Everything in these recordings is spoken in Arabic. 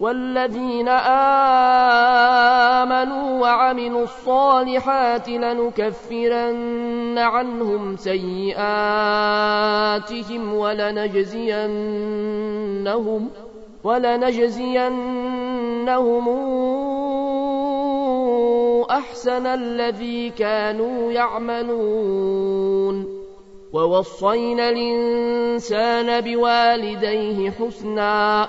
والذين آمنوا وعملوا الصالحات لنكفرن عنهم سيئاتهم ولنجزينهم ولنجزينهم أحسن الذي كانوا يعملون. ووصينا الإنسان بوالديه حسناً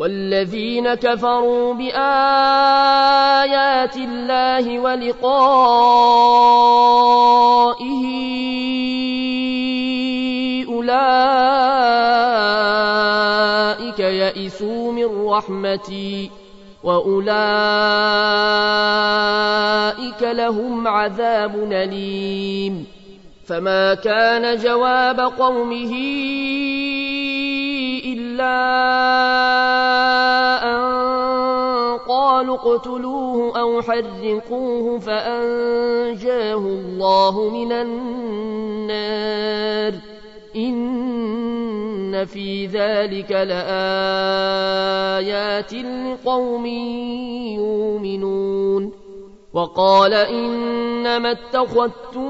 والذين كفروا بآيات الله ولقائه أولئك يئسوا من رحمتي وأولئك لهم عذاب أليم فما كان جواب قومه أن قالوا اقتلوه أو حرقوه فأنجاه الله من النار إن في ذلك لآيات لقوم يؤمنون وقال إنما اتخذتم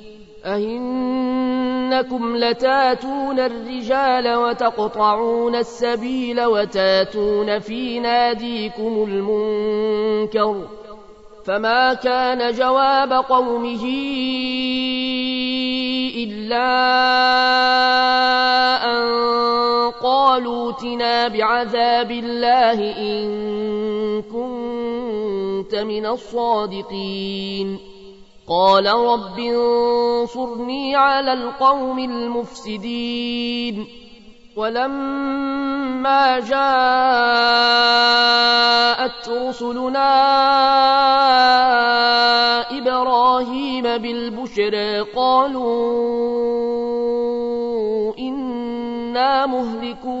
أئنكم لتاتون الرجال وتقطعون السبيل وتاتون في ناديكم المنكر فما كان جواب قومه إلا أن قالوا تنا بعذاب الله إن كنت من الصادقين قال رب انصرني على القوم المفسدين. ولما جاءت رسلنا إبراهيم بالبشرى قالوا إنا مهلكو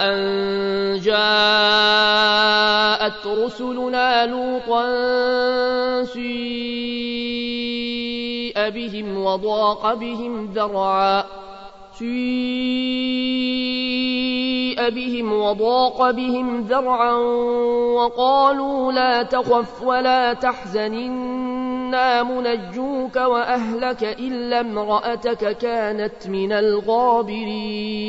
أن جاءت رسلنا لوطا سيء بهم وضاق بهم ذرعا سيء بهم وضاق بهم ذرعا وقالوا لا تخف ولا تحزن إنا منجوك وأهلك إلا امرأتك كانت من الغابرين.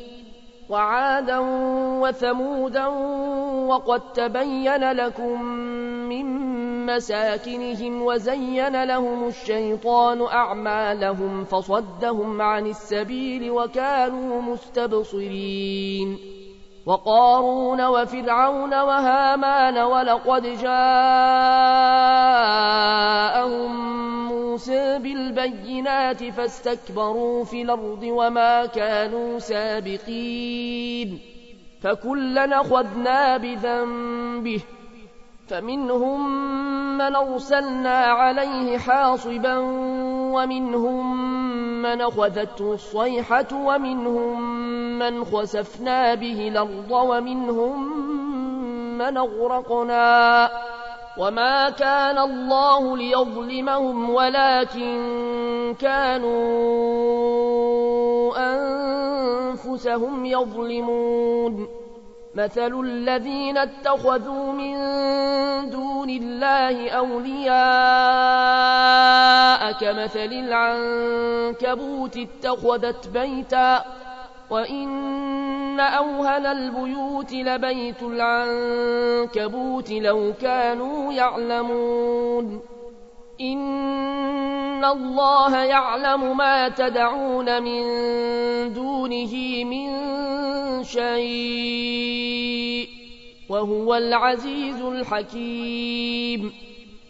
وعادا وثمودا وقد تبين لكم من مساكنهم وزين لهم الشيطان أعمالهم فصدهم عن السبيل وكانوا مستبصرين وقارون وفرعون وهامان ولقد موسى بالبينات فاستكبروا في الأرض وما كانوا سابقين فكلنا خذنا بذنبه فمنهم من أرسلنا عليه حاصبا ومنهم من أخذته الصيحة ومنهم من خسفنا به الأرض ومنهم من أغرقنا وما كان الله ليظلمهم ولكن كانوا أنفسهم يظلمون مثل الذين اتخذوا من دون الله أولياء كمثل العنكبوت اتخذت بيتا وإن أوهن البيوت لبيت العنكبوت لو كانوا يعلمون إن الله يعلم ما تدعون من دونه من شيء وهو العزيز الحكيم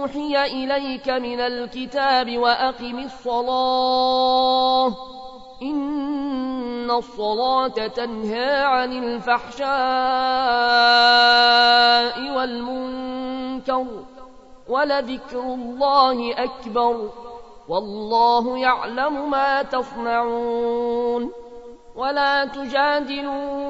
أوحي إليك من الكتاب وأقم الصلاة. إن الصلاة تنهى عن الفحشاء والمنكر ولذكر الله أكبر والله يعلم ما تصنعون. ولا تجادلوا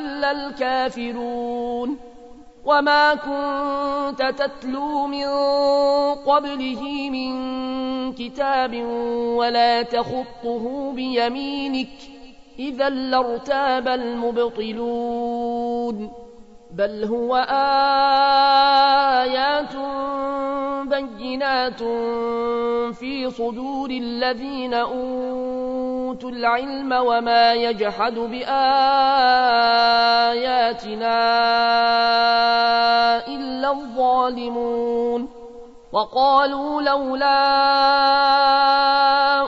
الكافرون. وما كنت تتلو من قبله من كتاب ولا تخطه بيمينك إذا لارتاب المبطلون. بل هو آيات بينات في صدور الذين أوتوا العلم وما يجحد بآياتنا إلا الظالمون وقالوا لولا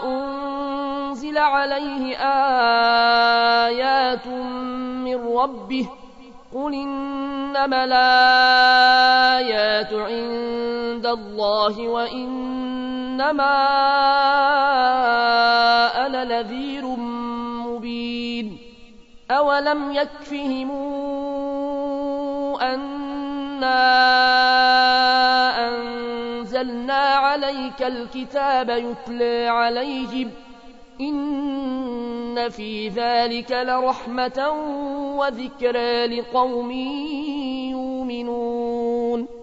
أنزل عليه آيات من ربه قل إنما الآيات عند الله وإنما أنا نذير مبين. أولم يكفهم أنا أنزلنا عليك الكتاب يتلى عليهم. إن في ذلك لرحمة وذكرى لقوم يؤمنون.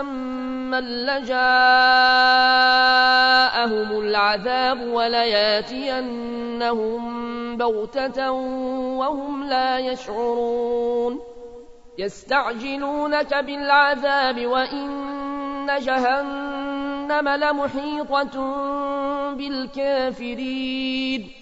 مسمى لجاءهم العذاب ولياتينهم بغتة وهم لا يشعرون. يستعجلونك بالعذاب وإن جهنم لمحيطة بالكافرين.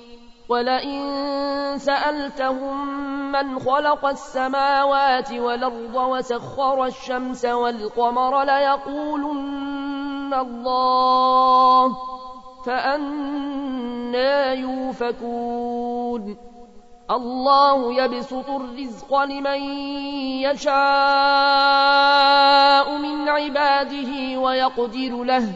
ولئن سألتهم من خلق السماوات والأرض وسخر الشمس والقمر ليقولن الله فأنا يوفكون. الله يبسط الرزق لمن يشاء من عباده ويقدر له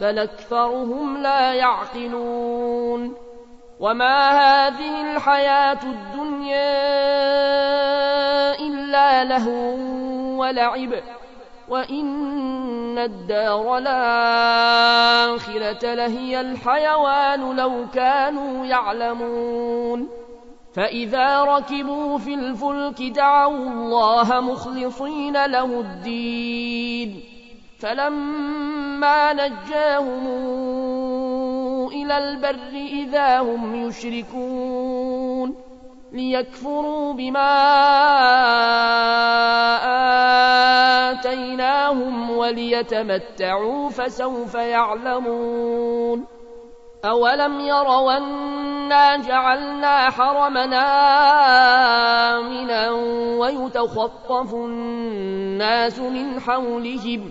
بل أكثرهم لا يعقلون. وما هذه الحياة الدنيا إلا له ولعب. وإن الدار الآخرة لهي الحيوان لو كانوا يعلمون. فإذا ركبوا في الفلك دعوا الله مخلصين له الدين. فلما نجاهم إلى البر إذا هم يشركون ليكفروا بما آتيناهم وليتمتعوا فسوف يعلمون أولم يروا أنا جعلنا حرمنا آمنا ويتخطف الناس من حولهم